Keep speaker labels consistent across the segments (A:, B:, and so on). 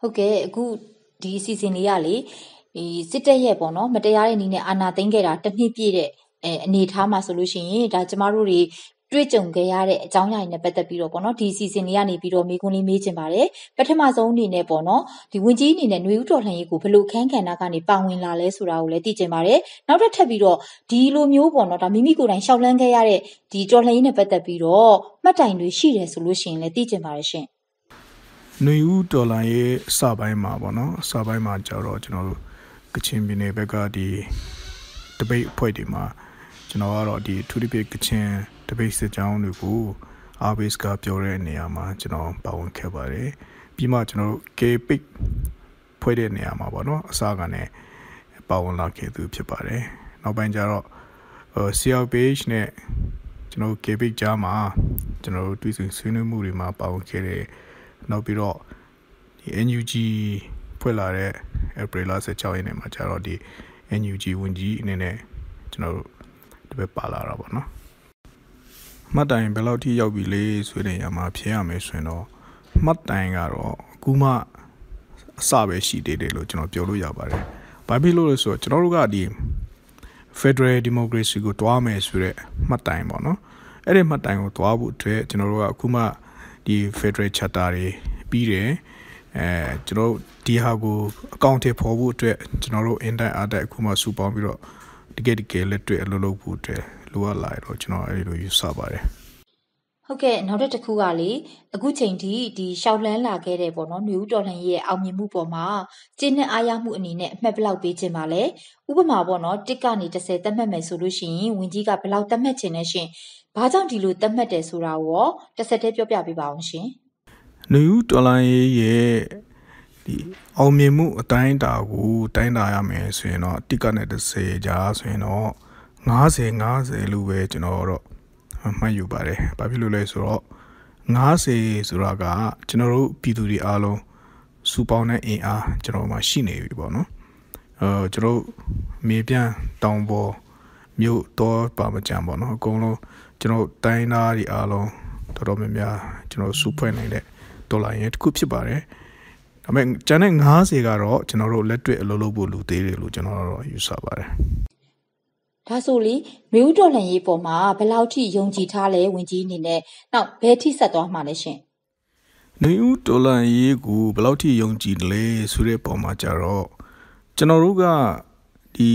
A: ဟုတ်ကဲ့အခုဒီအစီအစဉ်လေးကလေဒီစစ်တပ်ရဲ့ပေါ့နော်မတရားတဲ့နည်းနဲ့အာဏာသိမ်းခဲ့တာတစ်နှစ်ပြည့်တဲ့အဲအနေအထားမှာဆိုလို့ရှိရင်ဒါကျမတို့တွေတွေ့ကြုံခဲ့ရတဲ့အကြောင်းအရာတွေနဲ့ပတ်သက်ပြီးတော့ပေါ့နော်ဒီအစီအစဉ်လေးကနေပြီးတော့မေးခွန်းလေးမေးချင်ပါတယ်ပထမဆုံးအနေနဲ့ပေါ့နော်ဒီဝင်ကြီးအနေနဲ့ຫນွေဥတော်လှန်ရေးကိုဘယ်လိုခန်းကဏ္ဍကနေပါဝင်လာလဲဆိုတာကိုလည်းသိချင်ပါတယ်နောက်တစ်ထပ်ပြီးတော့ဒီလိုမျိုးပေါ့နော်ဒါမိမိကိုယ်တိုင်ရှောက်လန်းခဲ့ရတဲ့ဒီတော်လှန်ရေးနဲ့ပတ်သက်ပြီးတော့မှတ်တိုင်တွေရှိတယ်ဆိုလို့ရှိရင်လည်းသိချင်ပါတယ်ရှင်
B: ຫນွေဥတော်လှန်ရေးအစပိုင်းမှာပေါ့နော်အစပိုင်းမှာကြတော့ကျွန်တော်တို့ကချင်ပြည်နယ်ဘက်ကဒီတပိတ်အဖွဲ့တွေမှာကျွန်တော်ကတော့ဒီထူးတိပိတ်ကချင်တပိတ်စစ်ကြောင်းတွေကို RBS ကပြောတဲ့နေရာမှာကျွန်တော်ပါဝင်ခဲ့ပါတယ်ပြီးမှကျွန်တော်တို့ K-Pick ဖွဲ့တဲ့နေရာမှာပေါ့နော်အစကနေပါဝင်လာခဲ့သူဖြစ်ပါတယ်နောက်ပိုင်းကျတော့ CLPH နဲ့ကျွန်တော် K-Pick ကြားမှာကျွန်တော်တို့တွေ့ဆုံဆွေးနွေးမှုတွေမှာပါဝင်ခဲ့တဲ့ နောက်ပြီးတော့ဒီ NUG ဖွဲ့လာတဲ့ April 16ရက်နေ့မှာကျတော့ဒီ NUG ဝန်ကြီးအနေနဲ့ကျွန်တော်တို့တပည့်ပါလာတာပေါ့နော်မှတ်တိုင်ဘယ်လောက်ထိရောက်ပြီလဲဆိုတဲ့နေရာမှာဖြေရမယ်ဆိုရင်တော့မှတ်တိုင်ကတော့အခုမှအစပဲရှိသေးတယ်လို့ကျွန်တော်ပြောလို့ရပါတယ်။ဘာဖြစ်လို့လဲဆိုတော့ကျွန်တော်တို့ကဒီ Federal Democracy ကိုတွားမယ်ဆိုတဲ့မှတ်တိုင်ပေါ့နော်။အဲ့ဒီမှတ်တိုင်ကိုတွားဖို့အတွက်ကျွန်တော်တို့ကအခုမှ ဒီ Federal Charter တွေပြီးတယ်။အဲကျွန်တော်ဒီဟာကိုအကောင့်ထဲပေါ်ဖို့အတွက်ကျွန်တော်တို့ intern အားတက်အခုမှစုပေါင်းပြီးတော့တကယ်တကယ်လက်တွေ့အလုပ်လုပ်ဖို့အတွက်လိုအပ်လာတော့ကျွန်တော်အဲ့လိုယူဆပါတယ်
A: ဟုတ်ကဲ့နောက်တစ်တစ်ခုကလေအခုချိန်ထိဒီရှောက်လန်းလာခဲ့တဲ့ပေါ့နော်မျိုးဦးတော်လှန်ရေးရဲ့အောင်မြင်မှုပေါ်မှာကျင်းနဲ့အားရမှုအနေနဲ့အမှတ်ဘလောက်ပေးခြင်းပါလဲဥပမာပေါ့နော်တစ်ကနေ30သတ်မှတ်မယ်ဆိုလို့ရှိရင်ဝင်ကြီးကဘလောက်သတ်မှတ်ခြင်းနဲ့ရှင်ဘာကြောင့်ဒီလိုသတ်မှတ်တယ်ဆိုတာရောတစ်ဆက်တည်းပြောပြပေးပါအောင်ရှင်
B: မျိုးဦးတော်လှန်ရေးရဲ့ဒီအောင်မြင်မှုအတိုင်းတာကိုတိုင်းတာရမယ်ဆိုရင်တော့တစ်ကနေ30ကြာဆိုရင်တော့90 90လို့ပဲကျွန်တော်တော့ မှတ်ယူပါတယ်။ဘာဖြစ်လို့လဲဆိုတော့90ဆိုတာကကျွန်တော်တို့ပြည်သူတွေအားလုံးစုပေါင်းတဲ့အင်အားကျွန်တော်မှရှိနေပြီပေါ့နော်။အဲကျွန်တော်မြေပြန့်တောင်ပေါ်မြို့တော့ပါမကြံပေါ့နော်။အကုန်လုံးကျွန်တော်တိုင်းသားတွေအားလုံးတော်တော်များများကျွန်တော်စုဖွဲ့နေတဲ့ဒေါ်လာရင်းတစ်ခုဖြစ်ပါတယ်။ဒါပေမဲ့ကျန်တဲ့90ကတော့ကျွန်တော်တို့လက်တွေ့အလုပ်လုပ်ဖို့လူသေးတယ်လို့ကျွန်တော်တို့ယူဆပါတယ်
A: ဒါဆိုလေမျိုးတော်လှန်ရေးပေါ်မှာဘယ်လောက်ထိယုံကြည်ထားလဲဝင်ကြီးအနေနဲ့နောက်ဘယ်ထိဆက်သွားမှာလဲရှင်
B: နေဦးတော်လှန်ရေးကိုဘယ်လောက်ထိယုံကြည်လဲဆိုတဲ့ပုံမှာကြတော့ကျွန်တော်တို့ကဒီ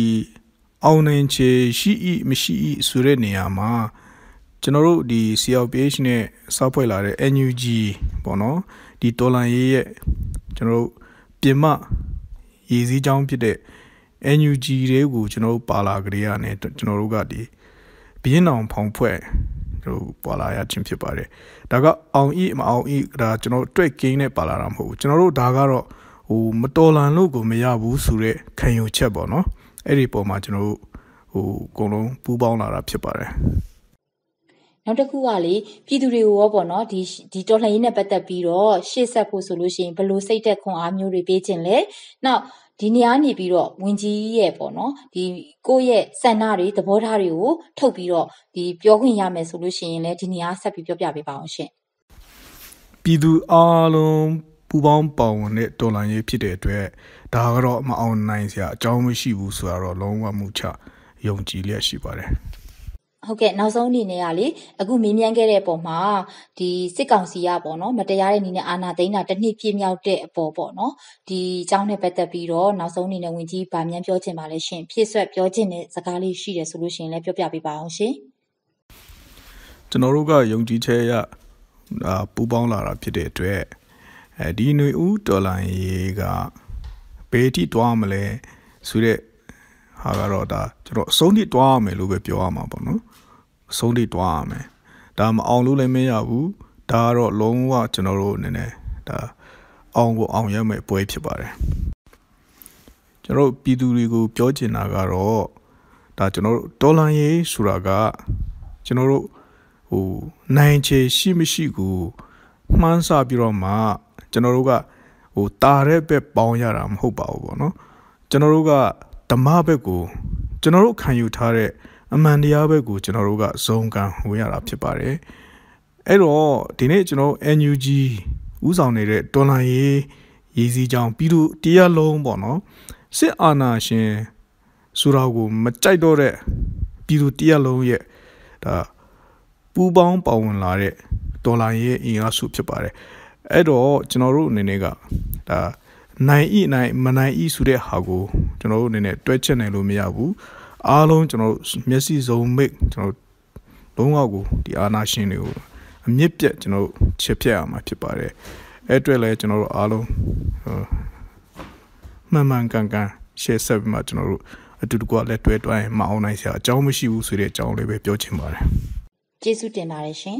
B: အောင်နိုင်ချေရှိဤမရှိဤဆိုတဲ့နေရာမှာကျွန်တော်တို့ဒီ CLPH နဲ့စောက်ဖွဲ့လာတဲ့ NUG ပေါ့နော်ဒီတော်လန်ရေးရဲ့ကျွန်တော်တို့ပြင်မရည်စည်းကြောင်းဖြစ်တဲ့ NUG တွေကိုကျွန်တော်တို့ပါလာကြရနဲ့ကျွန်တော်တို့ကဒီဘင်းအောင်ဖောင်ဖွဲ့တို့ပါလာရခြင်းဖြစ်ပါတယ်ဒါကအောင်ဤမအောင်ဤဒါကျွန်တော်တွေ့ကင်းနဲ့ပါလာတာမဟုတ်ဘူးကျွန်တော်တို့ဒါကတော့ဟိုမတော်လန်လို့ကိုမရဘူးဆိုတဲ့ခံယူချက်ပေါ့နော်အဲ့ဒီပုံမှာကျွန်တော်တို့ဟိုအကုန်လုံးပူးပေါင်းလာတာဖြစ်ပါတယ်
A: နောက်တစ်ခုကလေပြည်သူတွေကိုရောပေါ့နော်ဒီဒီတော်လှန်ရေးနဲ့ပတ်သက်ပြီးတော့ရှေ့ဆက်ဖို့ဆိုလို့ရှိရင်ဘယ်လိုစိတ်သက်ခွန်အားမျိုးတွေပေးခြင်းလဲနောက် ဒီနေရာနေပြီးတော့ဝင်ကြီးရဲ့ပေါ့နော်ဒီကိုယ့်ရဲ့စန္ဒတွေသဘောထားတွေကိုထုတ်ပြီးတော့ဒီပြောခွင့်ရမယ်ဆိုလို့ရှိရင်လည်းဒီနေရာဆက်ပြီးပြောပြပေးပါအောင်ရှင်
B: ပြည်သူအားလုံးပူပေါင်းပါဝင်တဲ့တော်လှန်ရေးဖြစ်တဲ့အတွက်ဒါကတော့မအောင်နိုင်စရာအကြောင်းမရှိဘူးဆိုတာတော့လုံးဝမှုချယုံကြည်လျက်ရှိပါတယ်
A: ဟုတ်ကဲ့နောက်ဆုံးအနေနဲ့ကလေအခုမေးမြန်းခဲ့တဲ့ပုံမှာဒီစစ်ကောင်စီကပေါ့နော်မတရားတဲ့အနေနဲ့အာဏာသိမ်းတာတစ်နှစ်ပြည့်မြောက်တဲ့အပေါ်ပေါ့နော်ဒီအကြောင်းနဲ့ပတ်သက်ပြီးတော့နောက်ဆုံးအနေနဲ့ဝင်ကြီးဗာမြန်ပြောချင်ပါလဲရှင်ဖြည့်ဆွက်ပြောချင်တဲ့စကားလေးရှိတယ်ဆိုလို့ရှိရင်လည်းပြောပြပေးပါအောင်ရှင်
B: ကျွန်တော်တို့ကယုံကြည်ချက်ရအာပူပေါင်းလာတာဖြစ်တဲ့အတွက်အဲဒီຫນွေဦးဒေါ်လာရေးကဘယ်ထိတွားမလဲဆိုတဲ့ ဟာကတော့ဒါကျွန်တော်အဆုံးထိတွားရမယ်လို့ပဲပြောရမှာပေါ့နော်အဆုံးထိတွားရမယ်ဒါမအောင်လို့လည်းမရဘူးဒါကတော့လုံးဝကျွန်တော်တို့အနေနဲ့ဒါအောင်ကိုအောင်ရမယ့်ပွဲဖြစ်ပါတယ်ကျွန်တော်ပြည်သူတွေကိုပြောချင်တာကတော့ဒါကျွန်တော်တို့ဒေါ်လာရေးဆိုတာကကျွန်တော်တို့ဟိုနိုင်ချေရှိမရှိကိုမှန်းဆပြီးတော့မှကျွန်တော်တို့ကဟိုတာတဲ့ဘက်ပေါင်းရတာမဟုတ်ပါဘူးပေါ့နော်ကျွန်တော်တို့က ဓမ္မဘက်ကိုကျွန်တော်တို့ခံယူထားတဲ့အမှန်တရားဘက်ကိုကျွန်တော်တို့ကဇုံကံဝင်ရတာဖြစ်ပါတယ်အဲ့တော့ဒီနေ့ကျွန်တော် NUG ဥဆောင်နေတဲ့ဒေါ်လာရေးရည်စည်းကြောင်းပြည်သူတရားလုံးပေါ့နော်စစ်အာဏာရှင်ဆိုတော့ကိုမကြိုက်တော့တဲ့ပြည်သူတရားလုံးရဲ့ဒါပူပေါင်းပါဝင်လာတဲ့ဒေါ်လာရဲ့အင်အားစုဖြစ်ပါတယ်အဲ့တော့ကျွန်တော်တို့အနေနဲ့ကဒါ နိုင်ဤနိုင်မနိုင်ဤဆိုတဲ့ဟာကိုကျွန်တော်တို့အနေနဲ့တွဲချက်နိုင်လို့မရဘူးအားလုံးကျွန်တော်တို့မျက်စိစုံမိတ်ကျွန်တော်လုံးဝကိုဒီအာနာရှင်တွေကိုအမြင့်ပြတ်ကျွန်တော်တို့ချစ်ဖြတ်ရမှာဖြစ်ပါတယ်အဲ့အတွက်လည်းကျွန်တော်တို့အားလုံးမှန်မှန်ကန်ကန်ရှေ့ဆက်ပြီးမှကျွန်တော်တို့အတူတကွလက်တွဲတွိုင်းမအောင်နိုင်စရာအကြောင်းမရှိဘူးဆိုတဲ့အကြောင်းလေးပဲပြောချင်ပါတယ်
A: ကျေးဇူးတင်ပါတယ်ရှင်